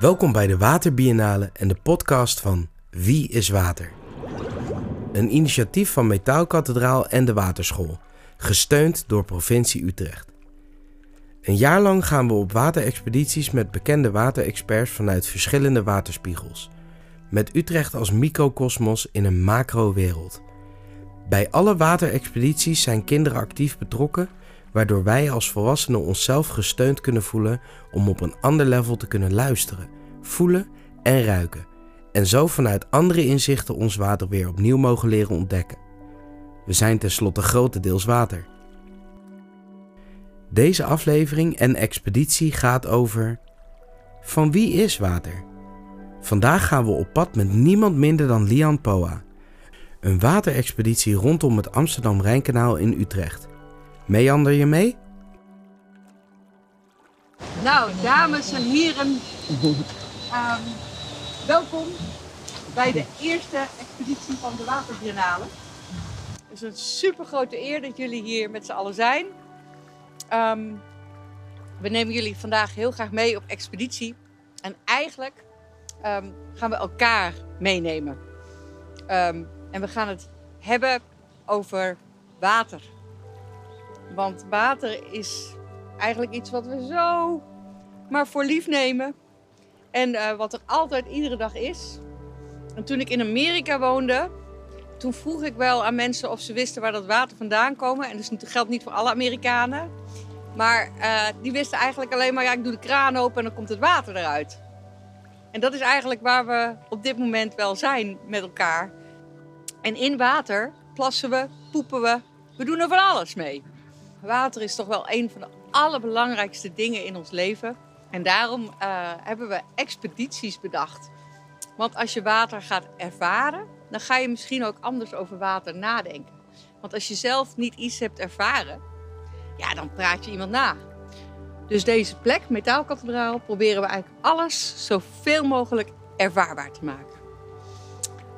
Welkom bij de Waterbiennale en de podcast van Wie is Water? Een initiatief van Metaalkathedraal en de Waterschool, gesteund door provincie Utrecht. Een jaar lang gaan we op waterexpedities met bekende waterexperts vanuit verschillende waterspiegels. Met Utrecht als microcosmos in een macro-wereld. Bij alle waterexpedities zijn kinderen actief betrokken, waardoor wij als volwassenen onszelf gesteund kunnen voelen om op een ander level te kunnen luisteren, voelen en ruiken. En zo vanuit andere inzichten ons water weer opnieuw mogen leren ontdekken. We zijn tenslotte grotendeels water. Deze aflevering en expeditie gaat over. Van wie is water? Vandaag gaan we op pad met niemand minder dan Lian Poa. Een waterexpeditie rondom het Amsterdam-Rijnkanaal in Utrecht. Meander je mee? Nou, dames en heren, ehm, welkom bij de eerste expeditie van de Waterbiennale. Het is een super grote eer dat jullie hier met z'n allen zijn. Ehm, we nemen jullie vandaag heel graag mee op expeditie. En eigenlijk ehm, gaan we elkaar meenemen. En we gaan het hebben over water. Want water is eigenlijk iets wat we zo maar voor lief nemen. En eh, wat er altijd iedere dag is. En toen ik in Amerika woonde, toen vroeg ik wel aan mensen of ze wisten waar dat water vandaan komen. En dat geldt niet voor alle Amerikanen. Maar uh, die wisten eigenlijk alleen maar, ja, ik doe de kraan open en dan komt het water eruit. En dat is eigenlijk waar we op dit moment wel zijn met elkaar. En in water plassen we, poepen we, we doen er van alles mee. Water is toch wel een van de allerbelangrijkste dingen in ons leven. En daarom uh, hebben we expedities bedacht. Want als je water gaat ervaren, dan ga je misschien ook anders over water nadenken. Want als je zelf niet iets hebt ervaren, ja, dan praat je iemand na. Dus deze plek, Metaalkathedraal, proberen we eigenlijk alles zoveel mogelijk ervaarbaar te maken.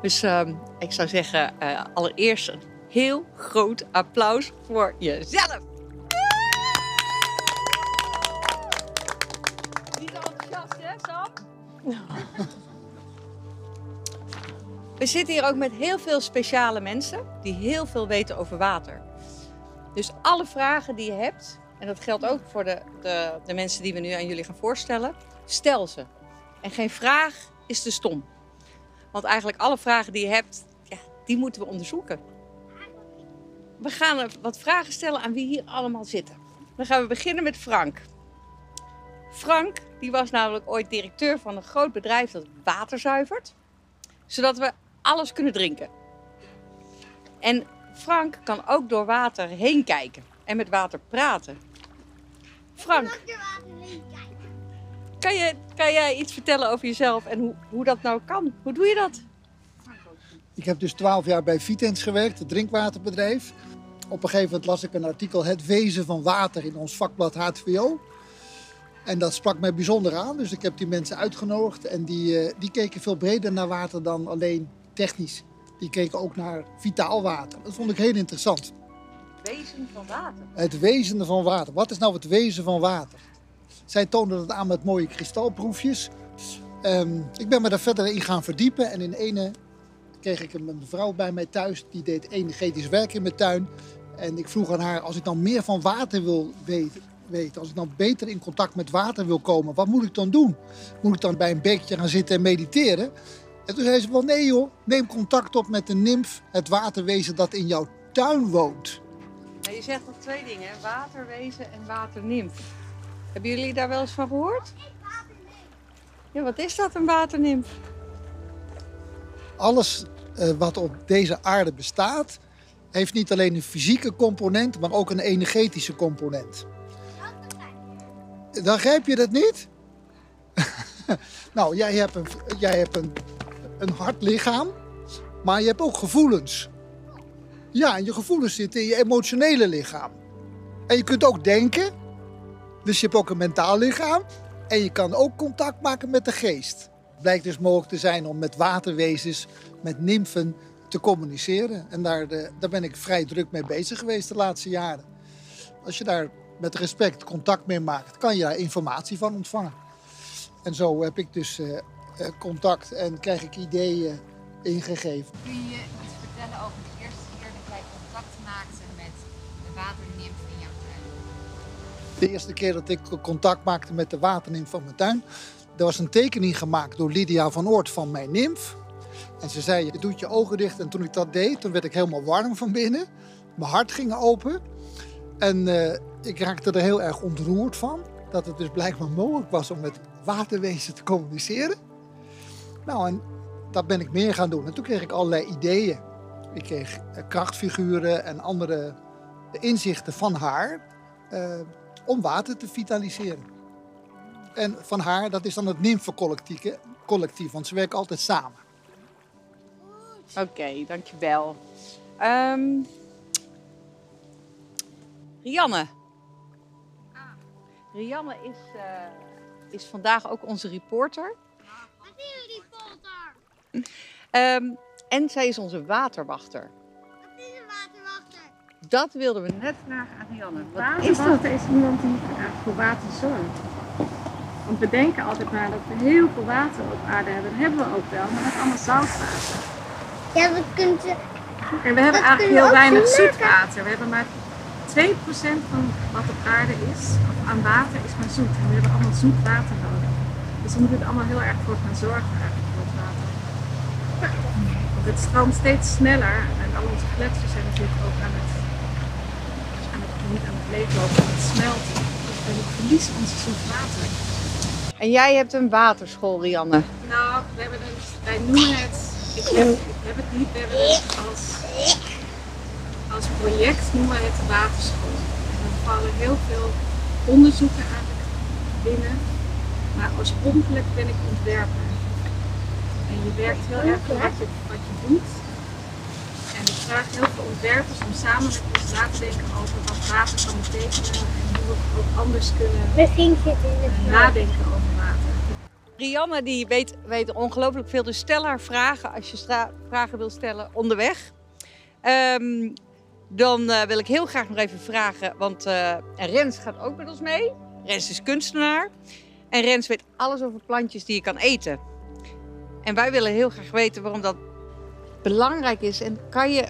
Dus uh, ik zou zeggen, uh, allereerst een heel groot applaus voor jezelf. We zitten hier ook met heel veel speciale mensen die heel veel weten over water. Dus alle vragen die je hebt, en dat geldt ook voor de, de, de mensen die we nu aan jullie gaan voorstellen, stel ze. En geen vraag is te stom. Want eigenlijk alle vragen die je hebt, ja, die moeten we onderzoeken. We gaan wat vragen stellen aan wie hier allemaal zitten. Dan gaan we beginnen met Frank. Frank die was namelijk ooit directeur van een groot bedrijf dat water zuivert. Zodat we alles kunnen drinken. En Frank kan ook door water heen kijken en met water praten. Frank, kan, je, kan jij iets vertellen over jezelf en hoe, hoe dat nou kan? Hoe doe je dat? Ik heb dus twaalf jaar bij Vitens gewerkt, het drinkwaterbedrijf. Op een gegeven moment las ik een artikel Het wezen van water in ons vakblad HTVO. En dat sprak mij bijzonder aan, dus ik heb die mensen uitgenodigd. En die, uh, die keken veel breder naar water dan alleen technisch. Die keken ook naar vitaal water. Dat vond ik heel interessant. Het wezen van water? Het wezen van water. Wat is nou het wezen van water? Zij toonden dat aan met mooie kristalproefjes. Um, ik ben me daar verder in gaan verdiepen. En in ene kreeg ik een mevrouw bij mij thuis. Die deed energetisch werk in mijn tuin. En ik vroeg aan haar, als ik dan meer van water wil weten, weten, als ik dan beter in contact met water wil komen, wat moet ik dan doen? Moet ik dan bij een beekje gaan zitten en mediteren? En toen zei ze van nee joh, neem contact op met de nimf, het waterwezen dat in jouw tuin woont. je zegt nog twee dingen, waterwezen en waternimf. Hebben jullie daar wel eens van gehoord? Ja, wat is dat, een waternimf? Alles uh, wat op deze aarde bestaat, heeft niet alleen een fysieke component, maar ook een energetische component. Dan grijp je dat niet? nou, jij hebt, een, jij hebt een, een hard lichaam, maar je hebt ook gevoelens. Ja, en je gevoelens zitten in je emotionele lichaam. En je kunt ook denken, dus je hebt ook een mentaal lichaam. En je kan ook contact maken met de geest. Het blijkt dus mogelijk te zijn om met waterwezens, met nymfen te communiceren. En daar, de, daar ben ik vrij druk mee bezig geweest de laatste jaren. Als je daar met respect contact mee maakt, kan je daar informatie van ontvangen. En zo heb ik dus eh, eh, contact en krijg ik ideeën ingegeven. Kun je iets vertellen over de eerste keer dat jij contact maakte met de waternimf in jouw tuin? De eerste keer dat ik contact maakte met de waternimf van mijn tuin, er was een tekening gemaakt door Lydia van Oort van mijn nimf. En ze zei, je doet je ogen dicht. En toen ik dat deed, toen werd ik helemaal warm van binnen. Mijn hart ging open. En eh, ik raakte er heel erg ontroerd van. Dat het dus blijkbaar mogelijk was om met waterwezen te communiceren. Nou, en dat ben ik meer gaan doen. En toen kreeg ik allerlei ideeën. Ik kreeg eh, krachtfiguren en andere inzichten van haar eh, om water te vitaliseren. En van haar, dat is dan het nymfencollectief, collectief, want ze werken altijd samen. Oké, dankjewel. Ehm Rianne. Rianne is, eh, is vandaag ook onze reporter. Wat is die polder? Ehm, en zij is onze waterwachter. Wat is een waterwachter? Dat wilden we net vragen aan Rianne. Wat is dat? Is iemand die voor water zorgt. Want we denken altijd maar dat we heel veel water op aarde hebben. Dat hebben we ook wel, maar dat is allemaal zoutwater. Ja, we kunnen. En we hebben Dat eigenlijk heel weinig zoetwater. We hebben maar 2% van wat op aarde is, of aan water, is maar zoet. En we hebben allemaal zoet water nodig. Dus we moeten er allemaal heel erg voor gaan zorgen eigenlijk voor het water. Want het stroomt steeds sneller en al onze gletsjers zijn natuurlijk ook aan het, aan het, niet aan het leeglopen, aan het smelten. Dus we verliezen onze zoet water. En jij hebt een waterschool, Rianne. Nou, we hebben dus, wij noemen het, ik heb, ik heb het niet, we hebben het als, als project noemen we het de waterschool. En dan vallen heel veel onderzoeken eigenlijk binnen, maar oorspronkelijk ben ik ontwerper. En je werkt heel erg met wat je, wat je doet. En ik vraag heel veel ontwerpers om samen met ons na te denken over wat water kan betekenen en hoe we ook anders kunnen nadenken over water. Rianne die weet, weet ongelooflijk veel, dus stel haar vragen als je vragen wil stellen onderweg. Ehm, dan eh, wil ik heel graag nog even vragen, want en Rens gaat ook met ons mee. Rens is kunstenaar. En Rens weet alles over plantjes die je kan eten. En wij willen heel graag weten waarom dat belangrijk is. En kan je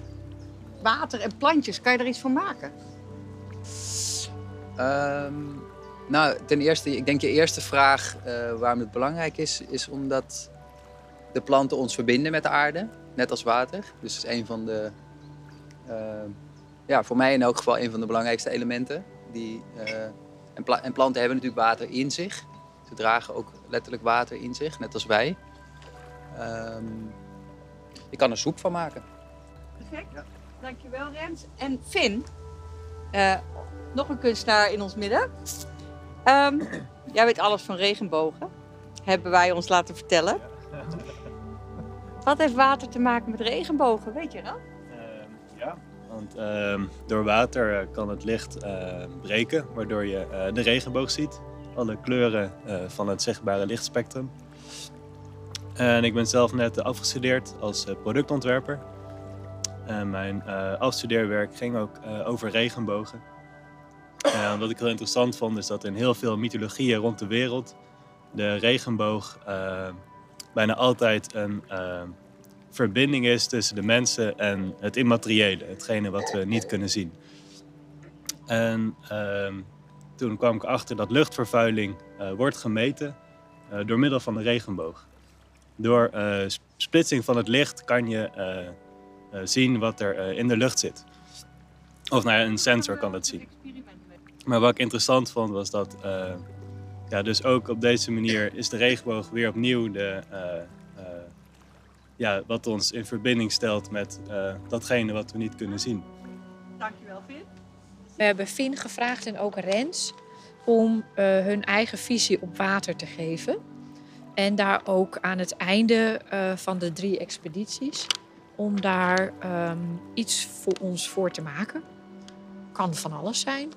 water en plantjes, kan je er iets van maken? Ehm, nou, ten eerste, ik denk je eerste vraag eh, waarom het belangrijk is, is omdat de planten ons verbinden met de aarde, net als water. Dus is een van de, ja, voor mij in elk geval een van de belangrijkste elementen. Die, eh, en, en planten hebben natuurlijk water in zich. Ze dragen ook letterlijk water in zich, net als wij. Ehm, je kan er soep van maken. Perfect. Dankjewel Rens. En Finn, eh, nog een kunstenaar in ons midden. Ehm, jij weet alles van regenbogen, hebben wij ons laten vertellen. Wat heeft water te maken met regenbogen, weet je dat? Want ehm, door water eh, kan het licht eh, breken, waardoor je eh, de regenboog ziet. Alle kleuren van het zichtbare lichtspectrum. En ik ben zelf net afgestudeerd als productontwerper. En mijn afstudeerwerk ging ook over regenbogen. En wat ik heel interessant vond, is dat in heel veel mythologieën rond de wereld de regenboog bijna altijd een verbinding is tussen de mensen en het immateriële, hetgene wat we niet kunnen zien. En ehm, toen kwam ik achter dat luchtvervuiling eh, wordt gemeten eh, door middel van de regenboog. Door eh, sp- splitsing van het licht kan je zien wat er in de lucht zit. Of nou een sensor kan dat zien. Maar wat ik interessant vond was dat, ja, dus ook op deze manier is de regenboog weer opnieuw de, ja, wat ons in verbinding stelt met eh, datgene wat we niet kunnen zien. Dankjewel Finn. We hebben Finn gevraagd en ook Rens om eh, hun eigen visie op water te geven. En daar ook aan het einde eh, van de drie expedities, om daar ehm, iets voor ons voor te maken. Kan van alles zijn.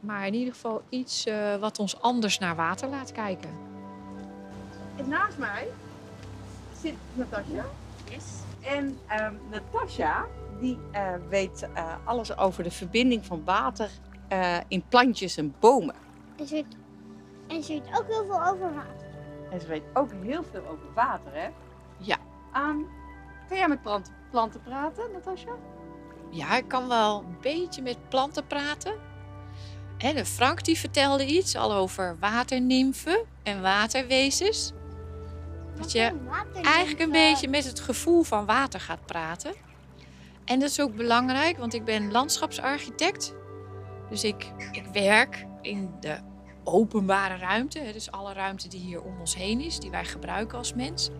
Maar in ieder geval iets eh, wat ons anders naar water laat kijken. En naast mij zit Natasja. Yes. En ehm Natasja, die eh, weet eh, alles over de verbinding van water eh, in plantjes en bomen. En ze weet, en ze weet ook heel veel over water. En ze weet ook heel veel over water, hè? Ja. Ehm, kan jij met planten, planten praten, Natasja? Ja, ik kan wel een beetje met planten praten. En de Frank die vertelde iets al over waternimfen en waterwezens. Dat je eigenlijk een beetje met het gevoel van water gaat praten. En dat is ook belangrijk, want ik ben landschapsarchitect. Dus ik, ik werk in de openbare ruimte. Dus alle ruimte die hier om ons heen is, die wij gebruiken als mens.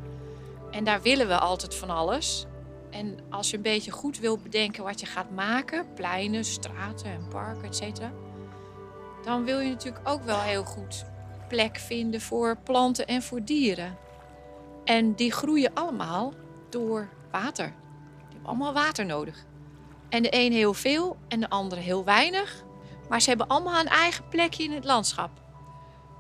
En daar willen we altijd van alles. En als je een beetje goed wil bedenken wat je gaat maken, pleinen, straten en parken, et cetera, dan wil je natuurlijk ook wel heel goed plek vinden voor planten en voor dieren. En die groeien allemaal door water. Die hebben allemaal water nodig. En de een heel veel en de andere heel weinig. Maar ze hebben allemaal een eigen plekje in het landschap.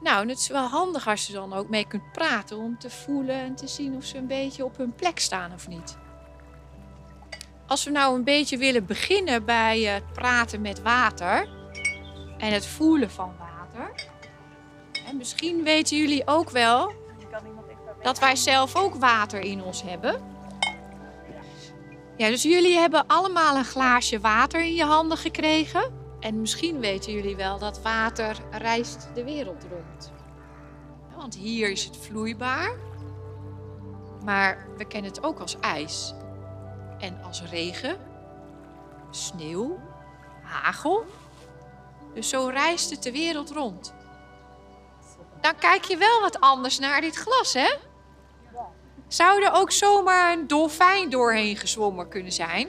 Nou, en het is wel handig als je dan ook mee kunt praten om te voelen en te zien of ze een beetje op hun plek staan of niet. Als we nou een beetje willen beginnen bij het praten met water en het voelen van water. En misschien weten jullie ook wel dat wij zelf ook water in ons hebben. Ja, dus jullie hebben allemaal een glaasje water in je handen gekregen. En misschien weten jullie wel dat water reist de wereld rond. Want hier is het vloeibaar. Maar we kennen het ook als ijs. En als regen, sneeuw, hagel. Dus zo reist het de wereld rond. Dan kijk je wel wat anders naar dit glas, hè? Zou er ook zomaar een dolfijn doorheen gezwommen kunnen zijn?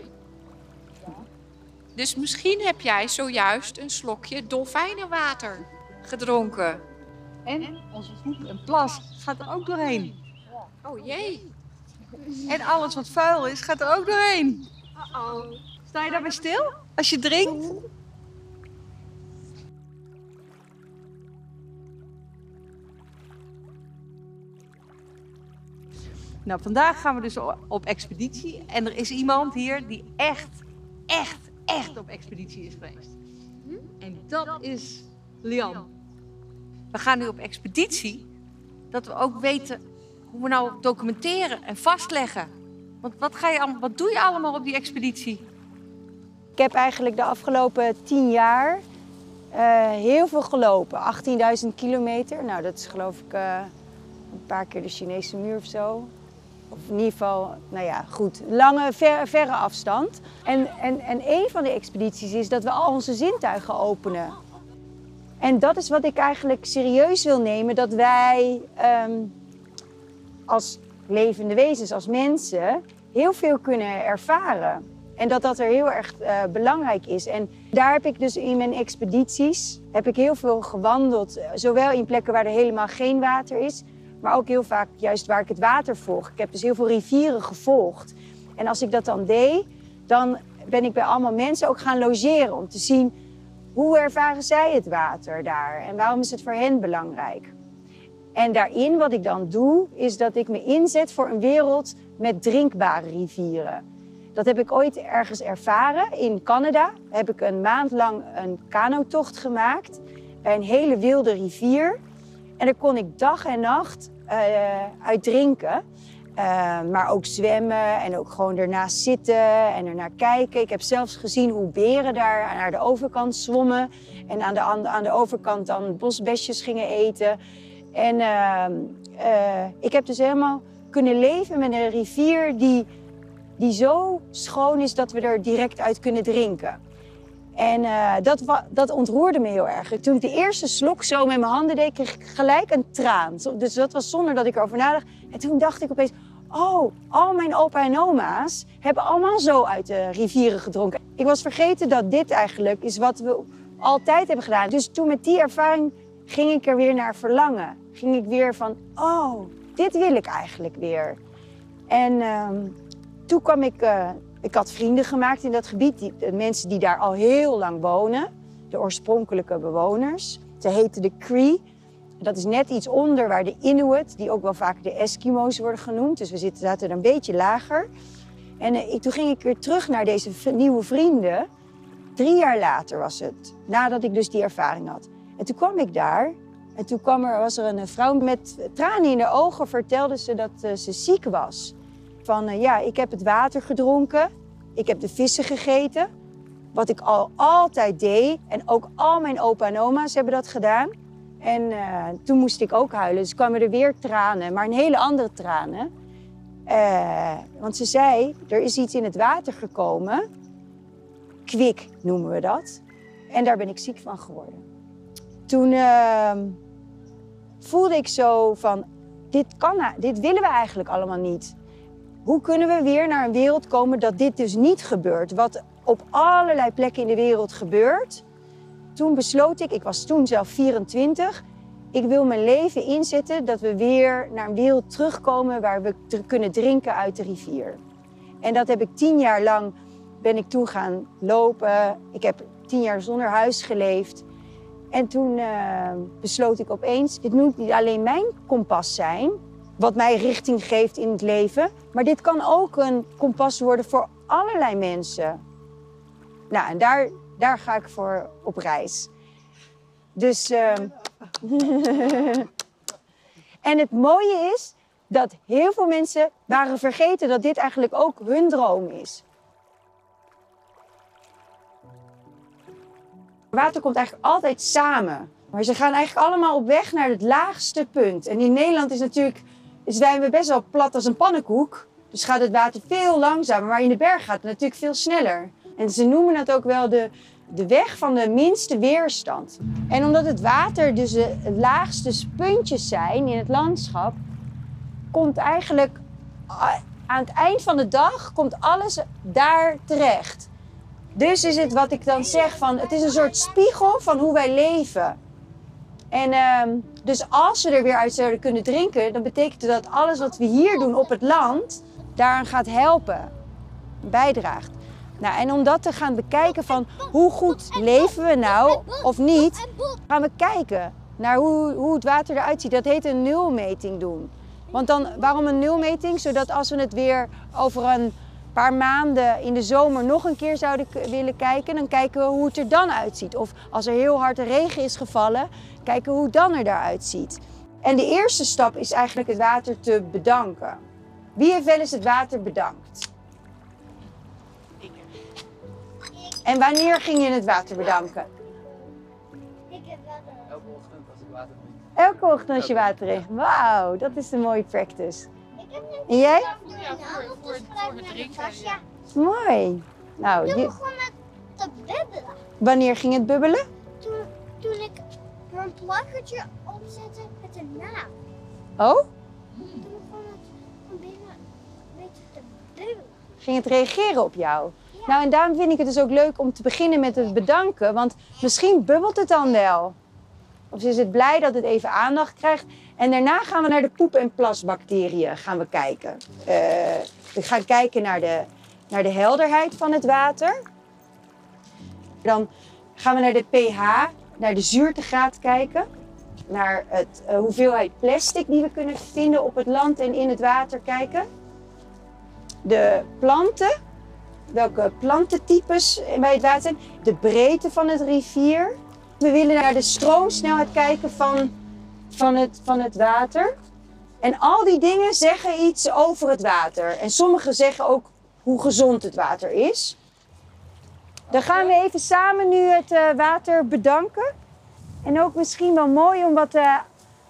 Dus misschien heb jij zojuist een slokje dolfijnenwater gedronken. En onze voet en plas gaat er ook doorheen. Oh jee. En alles wat vuil is, gaat er ook doorheen. Sta je daarbij stil als je drinkt? Nou, vandaag gaan we dus op expeditie. En er is iemand hier die echt, echt, echt op expeditie is geweest. En dat is Lian. We gaan nu op expeditie, dat we ook weten hoe we nou documenteren en vastleggen. Want wat, ga je, allemaal- wat doe je allemaal op die expeditie? Ik heb eigenlijk de afgelopen tien jaar eh, heel veel gelopen. 18.000 kilometer. Nou, dat is geloof ik eh, een paar keer de Chinese muur of zo. Of in ieder geval, nou ja, goed. Lange, ver- verre afstand. En, en, en een van de expedities is dat we al onze zintuigen openen. En dat is wat ik eigenlijk serieus wil nemen. Dat wij ehm, als levende wezens, als mensen, heel veel kunnen ervaren. En dat dat er heel erg eh, belangrijk is. En daar heb ik dus in mijn expedities heb ik heel veel gewandeld. eh, Zowel in plekken waar er helemaal geen water is, maar ook heel vaak juist waar ik het water volg. Ik heb dus heel veel rivieren gevolgd. En als ik dat dan deed, dan ben ik bij allemaal mensen ook gaan logeren om te zien hoe ervaren zij het water daar en waarom is het voor hen belangrijk. En daarin, wat ik dan doe, is dat ik me inzet voor een wereld met drinkbare rivieren. Dat heb ik ooit ergens ervaren. In Canada heb ik een maand lang een kanotocht gemaakt bij een hele wilde rivier. En daar kon ik dag en nacht eh, uit drinken. Eh, maar ook zwemmen en ook gewoon ernaast zitten en ernaar kijken. Ik heb zelfs gezien hoe beren daar naar de overkant zwommen. En aan de, aan de, overkant dan bosbesjes gingen eten. En eh, eh, ik heb dus helemaal kunnen leven met een rivier die, die zo schoon is dat we er direct uit kunnen drinken. En eh, dat, dat ontroerde me heel erg. Toen ik de eerste slok zo met mijn handen deed, kreeg ik gelijk een traan. Dus dat was zonder dat ik erover nadacht. En toen dacht ik opeens, oh, al mijn opa en oma's hebben allemaal zo uit de rivieren gedronken. Ik was vergeten dat dit eigenlijk is wat we altijd hebben gedaan. Dus toen met die ervaring ging ik er weer naar verlangen. Ging ik weer van, oh, dit wil ik eigenlijk weer. En ehm, toen kwam ik, eh, ik had vrienden gemaakt in dat gebied, die, de mensen die daar al heel lang wonen, de oorspronkelijke bewoners. Ze heten de Cree. Dat is net iets onder waar de Inuit, die ook wel vaak de Eskimo's worden genoemd. Dus we zitten, zaten er een beetje lager. En eh, toen ging ik weer terug naar deze nieuwe vrienden. drie jaar later was het, nadat ik dus die ervaring had. En toen kwam ik daar en toen kwam er, was er een vrouw met tranen in de ogen, vertelde ze dat eh, ze ziek was. Van eh, ja, ik heb het water gedronken, ik heb de vissen gegeten, wat ik al altijd deed. En ook al mijn opa en oma's hebben dat gedaan. En eh, toen moest ik ook huilen, dus kwamen er weer tranen, maar een hele andere tranen. Eh, want ze zei, er is iets in het water gekomen. Kwik noemen we dat. En daar ben ik ziek van geworden. Toen ehm, voelde ik zo van, dit, kan, dit willen we eigenlijk allemaal niet. Hoe kunnen we weer naar een wereld komen dat dit dus niet gebeurt? Wat op allerlei plekken in de wereld gebeurt. Toen besloot ik, ik was toen zelf 24, ik wil mijn leven inzetten dat we weer naar een wereld terugkomen waar we kunnen drinken uit de rivier. En dat heb ik tien jaar lang, ben ik toen gaan lopen. Ik heb tien jaar zonder huis geleefd. En toen eh, besloot ik opeens, dit moet niet alleen mijn kompas zijn, wat mij richting geeft in het leven, maar dit kan ook een kompas worden voor allerlei mensen. Nou, en daar, daar ga ik voor op reis. Dus. ehm, en het mooie is dat heel veel mensen waren vergeten dat dit eigenlijk ook hun droom is. Water komt eigenlijk altijd samen. Maar ze gaan eigenlijk allemaal op weg naar het laagste punt. En in Nederland is natuurlijk, zijn we best wel plat als een pannenkoek. Dus gaat het water veel langzamer. Maar in de berg gaat het natuurlijk veel sneller. En ze noemen het ook wel de, de weg van de minste weerstand. En omdat het water dus de laagste puntjes zijn in het landschap, komt eigenlijk aan het eind van de dag komt alles daar terecht. Dus is het wat ik dan zeg van, het is een soort spiegel van hoe wij leven. En ehm, dus als we er weer uit zouden kunnen drinken, dan betekent dat alles wat we hier doen op het land, daaraan gaat helpen, bijdraagt. Nou, en om dat te gaan bekijken van hoe goed leven we nou of niet, gaan we kijken naar hoe, hoe het water eruit ziet. Dat heet een nulmeting doen. Want dan, waarom een nulmeting? Zodat als we het weer over een paar maanden in de zomer nog een keer zouden willen kijken, dan kijken we hoe het er dan uitziet. Of als er heel hard regen is gevallen, kijken we hoe het dan er daaruit ziet. En de eerste stap is eigenlijk het water te bedanken. Wie heeft wel eens het water bedankt? En wanneer ging je het water bedanken? Ik heb Elke ochtend als ik water drink. Elke ochtend als je water drinkt. Wauw, dat is een mooie practice. En jij? Ja, voor, voor, voor het drinken. Ja. Mooi. Nou, Toen je- begon het te bubbelen. wanneer ging het bubbelen? Toen, toen ik mijn plakkertje opzette met een naam. Oh, Toen begon het van binnen een beetje te bubbelen. ging het reageren op jou? Nou, en daarom vind ik het dus ook leuk om te beginnen met het bedanken. Want misschien bubbelt het dan wel. Of is het blij dat het even aandacht krijgt. En daarna gaan we naar de poep- en plasbacteriën gaan we kijken. Eh, we gaan kijken naar de, naar de helderheid van het water. Dan gaan we naar de pH, naar de zuurtegraad kijken. Naar het, eh, hoeveelheid plastic die we kunnen vinden op het land en in het water kijken. De planten, welke plantentypes bij het water zijn. De breedte van het rivier. We willen naar de stroomsnelheid kijken van, van, het, van het water. En al die dingen zeggen iets over het water. En sommige zeggen ook hoe gezond het water is. Dan gaan we even samen nu het eh, water bedanken. En ook misschien wel mooi om wat, eh,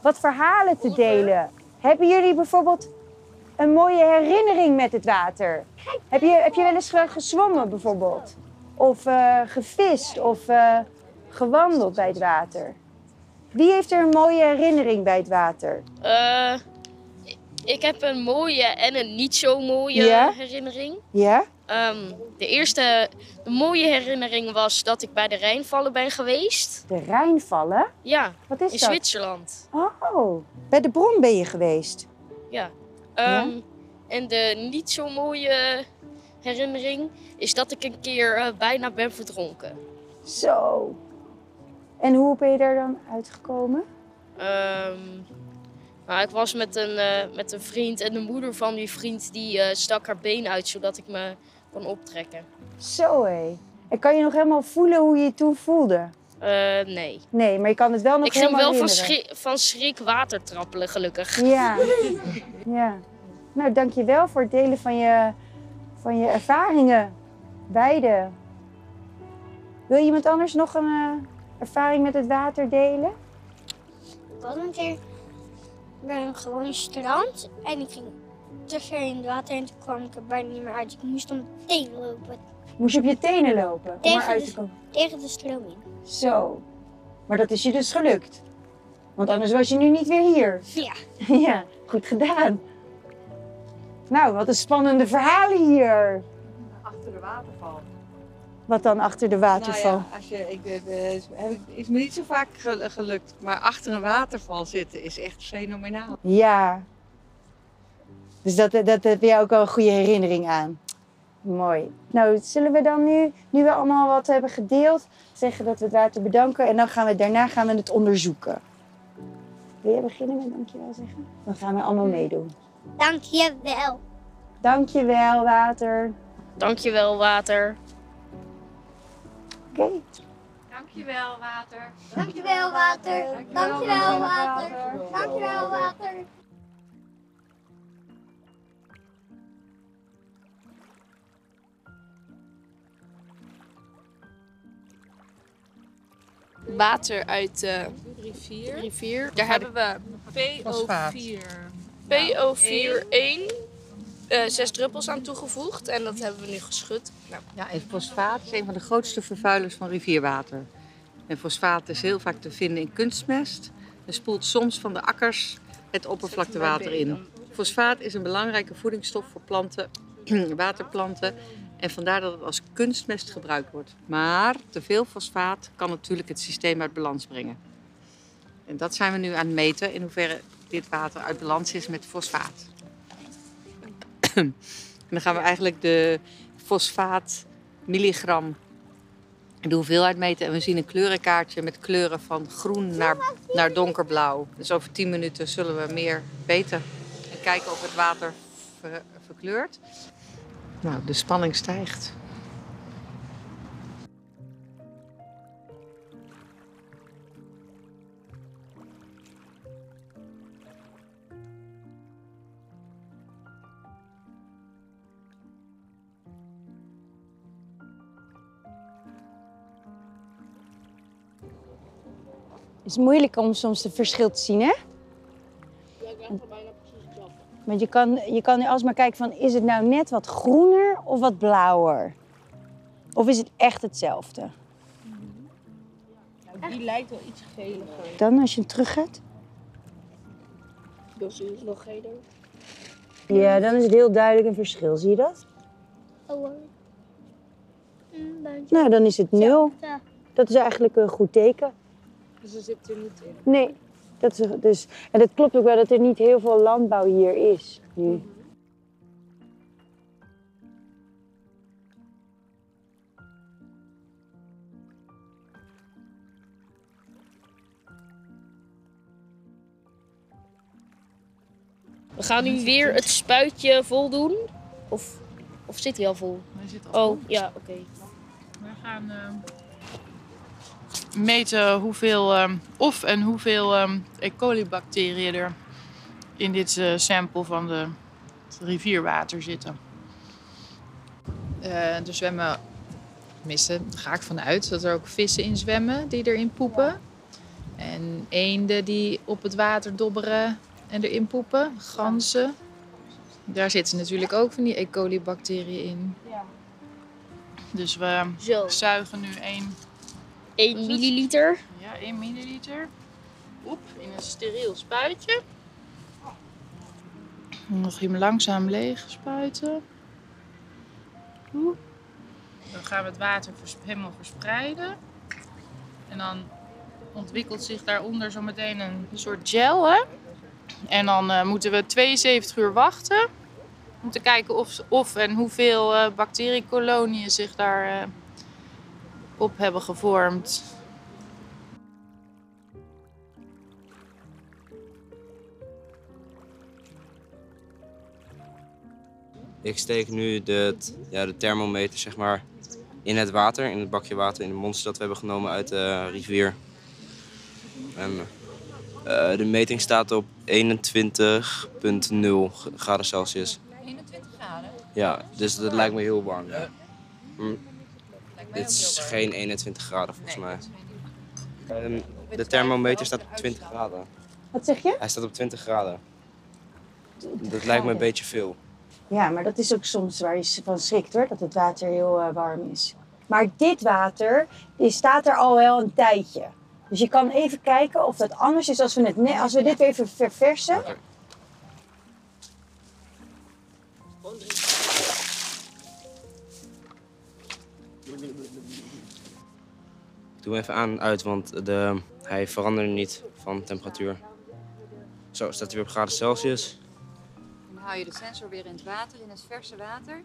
wat verhalen te delen. Hebben jullie bijvoorbeeld een mooie herinnering met het water? Heb je, heb je wel eens ge- gezwommen bijvoorbeeld? Of eh, gevist of gewandeld bij het water? Wie heeft er een mooie herinnering bij het water? Eh, ik heb een mooie en een niet zo mooie herinnering. Ja? Ehm, de eerste de mooie herinnering was dat ik bij de Rijnvallen ben geweest. De Rijnvallen? Ja, Wat is in dat? Zwitserland. Oh, bij de bron ben je geweest. Ja. Ehm, En de niet zo mooie herinnering is dat ik een keer eh, bijna ben verdronken. Zo. En hoe ben je daar dan uitgekomen? Ehm, nou, ik was met een, eh, met een vriend en de moeder van die vriend die eh, stak haar been uit zodat ik me kon optrekken. Zo hé. En kan je nog helemaal voelen hoe je je toen voelde? Eh, nee. Nee, maar je kan het wel nog Ik ging helemaal wel van, schrik, van schrik water trappelen, gelukkig. Ja. ja. Nou, dankjewel voor het delen van je, van je ervaringen. Beide. Wil iemand anders nog een ervaring met het water delen? Ik was een keer bij een gewoon strand en ik ging te ver in het water en toen kwam ik er bijna niet meer uit. Ik moest op mijn tenen lopen. Moest je op je tenen lopen om Tegen eruit de- te komen? Tegen de stroom in. Zo. Maar dat is je dus gelukt. Want anders was je nu niet weer hier. Ja. ja, goed gedaan. Nou, wat een spannende verhalen hier. Achter de waterval. Wat dan achter de waterval? Nou ja, als je, ik, eh, eh, heb ik- is me niet zo vaak gel- gelukt. Maar achter een waterval zitten is echt fenomenaal. Ja. Dus dat, dat heb je ook al een goede herinnering aan. Mooi. Nou, zullen we dan nu, nu we allemaal wat hebben gedeeld, zeggen dat we het water bedanken en dan gaan we daarna gaan we het onderzoeken. Wil jij beginnen met dankjewel zeggen? Dan gaan we allemaal meedoen. Dank je wel. Dankjewel, water. Dankjewel, water. Oké. Dankjewel, water. Dankjewel water. Dankjewel water. Dankjewel water. water uit de rivier. rivier. Daar hebben we Fosfaat. PO4. PO41. Eh zes druppels aan toegevoegd en dat hebben we nu geschud. Nou, Ja, en fosfaat is een van de grootste vervuilers van rivierwater. En fosfaat is heel vaak te vinden in kunstmest. En spoelt soms van de akkers het oppervlaktewater in. Fosfaat is een belangrijke voedingsstof voor planten, waterplanten. En vandaar dat het als kunstmest gebruikt wordt. Maar te veel fosfaat kan natuurlijk het systeem uit balans brengen. En dat zijn we nu aan het meten in hoeverre dit water uit balans is met fosfaat. En dan gaan we eigenlijk de fosfaat milligram de hoeveelheid meten. En we zien een kleurenkaartje met kleuren van groen naar, naar donkerblauw. Dus over 10 minuten zullen we meer weten. En kijken of het water ver- verkleurt. Nou, de spanning stijgt. Het is moeilijk om soms het verschil te zien, hè? Ja, ik ben bijna precies hetzelfde. Want je kan, je kan alsmaar kijken van, is het nou net wat groener of wat blauwer? Of is het echt hetzelfde? die lijkt wel iets geliger. Dan als je hem terug gaat? Dus is nog geler. Ja, dan is het heel duidelijk een verschil. Zie je dat? Oh. Mm, Nou, dan is het nul. Dat is eigenlijk een goed teken. Dus er zit er niet in. Nee. Dat is, dus, en het klopt ook wel dat er niet heel veel landbouw hier is nu. We gaan nu weer het spuitje vol doen. Of, of zit hij al vol? Hij zit al Oh, vol. ja, oké. We gaan eh, meten hoeveel ehm, of en hoeveel ehm, E. coli-bacteriën er in dit eh, sample van de, het rivierwater zitten. Eh, er zwemmen, tenminste, daar ga ik vanuit dat er ook vissen in zwemmen die erin poepen. En eenden die op het water dobberen en erin poepen. Ganzen. Daar zitten natuurlijk ook van die E. coli-bacteriën in. Dus we Zo. zuigen nu 1, 1 milliliter. ja, 1 milliliter op in een steriel spuitje. Dan nog hem langzaam leeg spuiten. Oeh. Dan gaan we het water vers- helemaal verspreiden. En dan ontwikkelt zich daaronder zo meteen een soort gel. Hè? En dan eh, moeten we 72 uur wachten. Om te kijken of, of en hoeveel eh bacteriekoloniën zich daar eh, op hebben gevormd. Ik steek nu de, ja, de thermometer zeg maar in het water, in het bakje water, in de monster dat we hebben genomen uit de rivier. En eh, de meting staat op 21,0 graden Celsius. 21 graden? Ja, dus dat lijkt me heel warm. Ja. Hm. Dit is geen 21 graden volgens mij. Ehm, de thermometer staat op 20 graden. Wat zeg je? Hij staat op 20 graden. Dat lijkt me een beetje veel. Ja, maar dat is ook soms waar je van schrikt hoor, dat het water heel eh, warm is. Maar dit water die staat er al wel een tijdje. Dus je kan even kijken of dat anders is als we, het als we dit even verversen. Doe hem even aan en uit, want de, hij veranderde niet van temperatuur. Zo, staat hij weer op graden Celsius. Dan hou je de sensor weer in het water, in het verse water.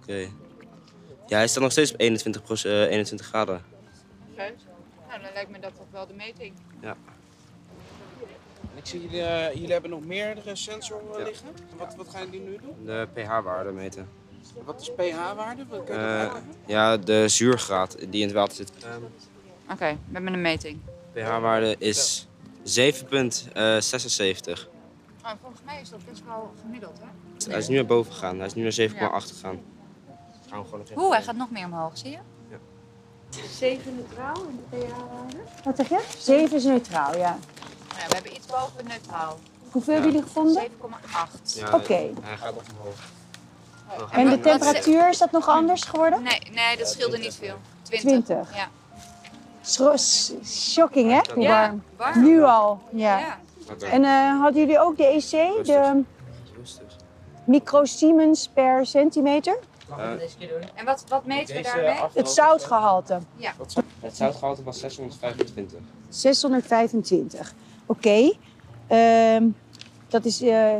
Oké. Ja, hij staat nog steeds op 21, proce- eh, 21 graden. Oké. Nou, dan lijkt me dat toch wel de meting. Ja. Ik zie jullie, eh, jullie hebben nog meerdere sensoren liggen. Wat, wat gaan jullie nu doen? De pH-waarde meten. Wat is pH-waarde? Eh, ja, de zuurgraad die in het water zit. Oké, we hebben een meting. pH-waarde is 7,76. Maar volgens mij is dat best wel gemiddeld, hè? Hij is nu naar boven gegaan. Hij is nu naar 7,8 gegaan. Gaan we gewoon nog even- Oeh, hij gaat nog meer omhoog, zie je? 7 neutraal in de pH-waarde? Wat zeg je? 7 is neutraal, ja. Nou ja, we hebben iets boven neutraal. Hoeveel hebben jullie gevonden? 7,8. Ja, Oké. Hij gaat nog omhoog. En de temperatuur, is dat nog anders geworden? Nee, nee dat scheelde niet veel. 20. 20. Ja. Shocking, hè? Hoe Ja, warm. warm. Nu al, ja. En eh, hadden jullie ook de EC, de Rustig. microsiemens per centimeter? Eh, En wat, wat meten we Deze daarmee? Het zoutgehalte. Ja. het zoutgehalte was 625. 625. Oké. Ehm, dat is eh,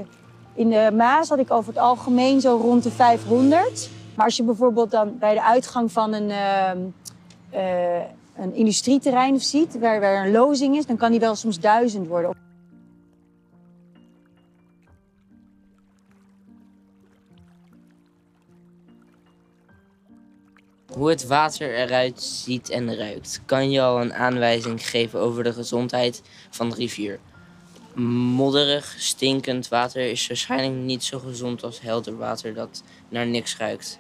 in de Maas had ik over het algemeen zo rond de 500. Maar als je bijvoorbeeld dan bij de uitgang van een, ehm, eh, een industrieterrein ziet, waar, waar een lozing is, dan kan die wel soms 1000 worden. Hoe het water eruit ziet en ruikt, kan je al een aanwijzing geven over de gezondheid van de rivier. Modderig, stinkend water is waarschijnlijk niet zo gezond als helder water dat naar niks ruikt.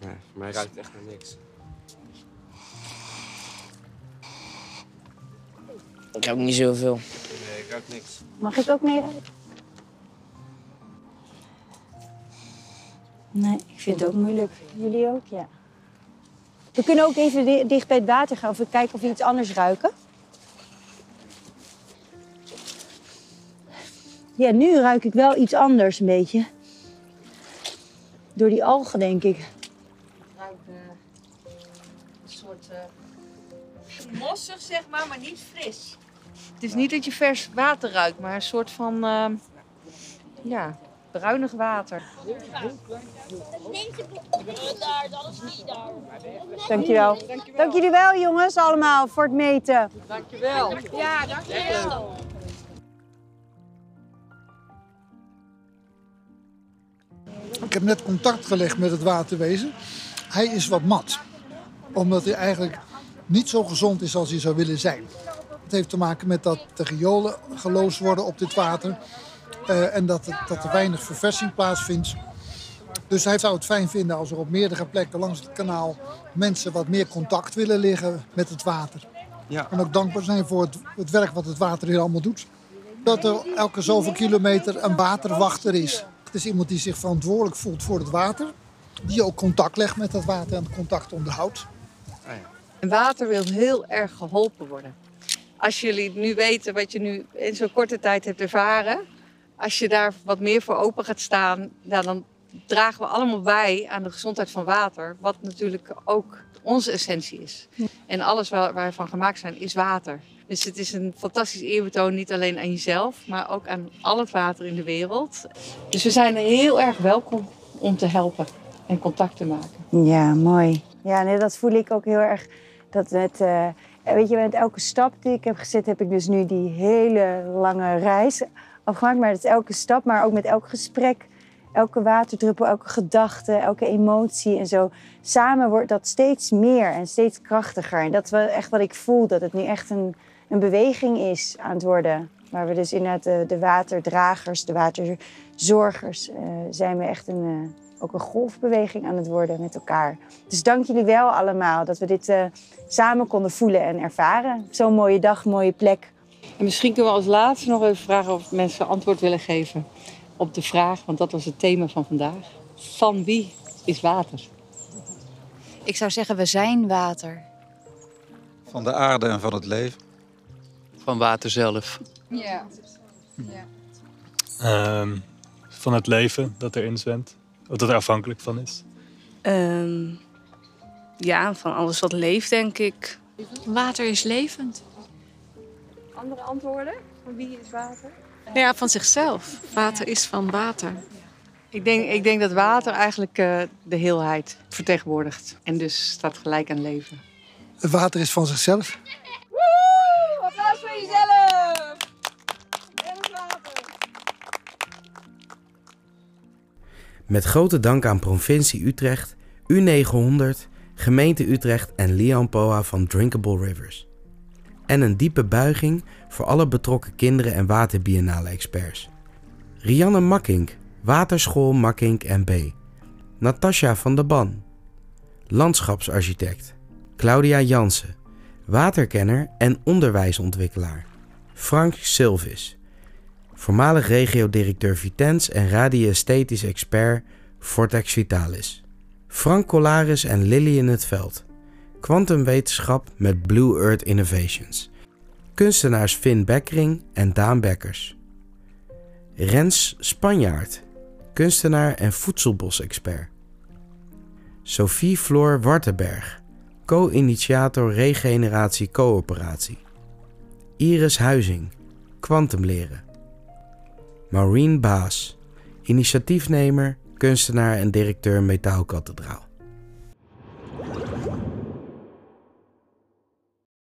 Nee, voor mij ruikt het echt naar niks. Ik ruik niet zoveel. Nee, ik ruik niks. Mag ik ook mee? Nee, ik vind het ook moeilijk. Jullie ook? Ja. We kunnen ook even di- dicht bij het water gaan of we kijken of we iets anders ruiken. Ja, nu ruik ik wel iets anders een beetje. Door die algen, denk ik. Ik ruik eh, een soort mossig, zeg maar, maar niet fris. Het is niet dat je vers water ruikt, maar een soort van ehm, ja, bruinig water. Daar, dat is niet daar. Dankjewel. Dank jullie wel, jongens, allemaal, voor het meten. Dankjewel. Ja, dankjewel. Ik heb net contact gelegd met het waterwezen. Hij is wat mat. Omdat hij eigenlijk niet zo gezond is als hij zou willen zijn. Het heeft te maken met dat de riolen geloosd worden op dit water. Eh, en dat, het, dat er weinig verversing plaatsvindt. Dus hij zou het fijn vinden als er op meerdere plekken langs het kanaal mensen wat meer contact willen liggen met het water. Ja. En ook dankbaar zijn voor het, het werk wat het water hier allemaal doet. Dat er elke zoveel kilometer een waterwachter is. Het is iemand die zich verantwoordelijk voelt voor het water. Die ook contact legt met dat water en het contact onderhoudt. En water wil heel erg geholpen worden. Als jullie nu weten wat je nu in zo'n korte tijd hebt ervaren, als je daar wat meer voor open gaat staan, dan dragen we allemaal bij aan de gezondheid van water. Wat natuurlijk ook onze essentie is. En alles waar, waar we van gemaakt zijn, is water. Dus het is een fantastisch eerbetoon, niet alleen aan jezelf, maar ook aan al het water in de wereld. Dus we zijn heel erg welkom om te helpen en contact te maken. Ja, mooi. Ja, nee, dat voel ik ook heel erg. Dat met, eh, weet je, met elke stap die ik heb gezet, heb ik dus nu die hele lange reis afgemaakt. Maar is elke stap, maar ook met elk gesprek, elke waterdruppel, elke gedachte, elke emotie en zo. Samen wordt dat steeds meer en steeds krachtiger. En dat is wel echt wat ik voel, dat het nu echt een, een beweging is aan het worden. Waar we dus inderdaad de, de waterdragers, de waterzorgers, uh, zijn we echt een, uh, ook een golfbeweging aan het worden met elkaar. Dus dank jullie wel allemaal dat we dit uh, samen konden voelen en ervaren. Zo'n mooie dag, mooie plek. En misschien kunnen we als laatste nog even vragen of mensen antwoord willen geven op de vraag, want dat was het thema van vandaag. Van wie is water? Ik zou zeggen, we zijn water. Van de aarde en van het leven. Van water zelf. Ja. ja. Um, van het leven dat erin zwemt. Of dat er afhankelijk van is. Um, ja, van alles wat leeft, denk ik. Water is levend. Andere antwoorden? Van wie is water? Ja, van zichzelf. Water is van water. Ik denk, ik denk dat water eigenlijk uh, de heelheid vertegenwoordigt. En dus staat gelijk aan leven. Het water is van zichzelf. Woe! Applaus voor jezelf! En water. Met grote dank aan provincie Utrecht, U900, gemeente Utrecht en Lian Poa van Drinkable Rivers. En een diepe buiging voor alle betrokken kinderen en waterbiennale experts. Rianne Makkink, Waterschool Makkink B. Natasja van der Ban, landschapsarchitect. Claudia Jansen, waterkenner en onderwijsontwikkelaar. Frank Silvis, voormalig regio-directeur Vitens en radioesthetisch expert Vortex Vitalis. Frank Collaris en Lily in het Veld, kwantumwetenschap met Blue Earth Innovations. Kunstenaars Finn Bekkering en Daan Bekkers. Rens Spanjaard, kunstenaar en voedselbosexpert. Sophie Floor Wartenberg, co-initiator Regeneratie Coöperatie. Iris Huizing, kwantumleren. Maureen Baas, initiatiefnemer, kunstenaar en directeur Metaalkathedraal.